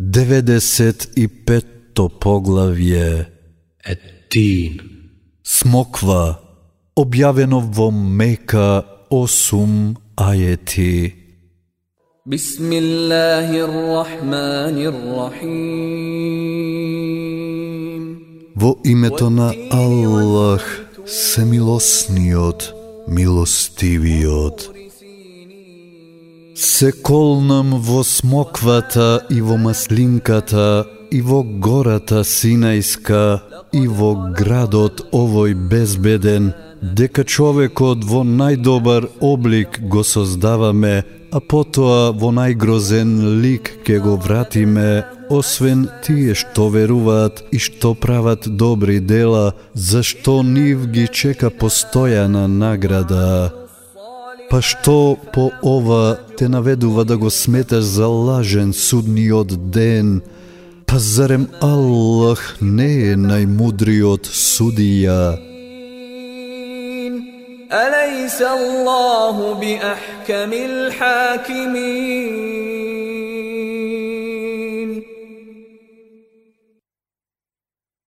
95-то поглавје Еттин Смоква објавено во Мека 8 ајети Бисмиллахиррахманиррахим Во името на Аллах, семилосниот, милостивиот. милостивиот. Се колнам во смоквата и во маслинката и во гората Синајска и во градот овој безбеден, дека човекот во најдобар облик го создаваме, а потоа во најгрозен лик ке го вратиме, освен тие што веруваат и што прават добри дела, зашто нив ги чека постојана награда. Па што по ова те наведува да го сметаш за лажен судниот ден? Па зарем Аллах не е најмудриот судија? أليس الله بأحكم الحاكمين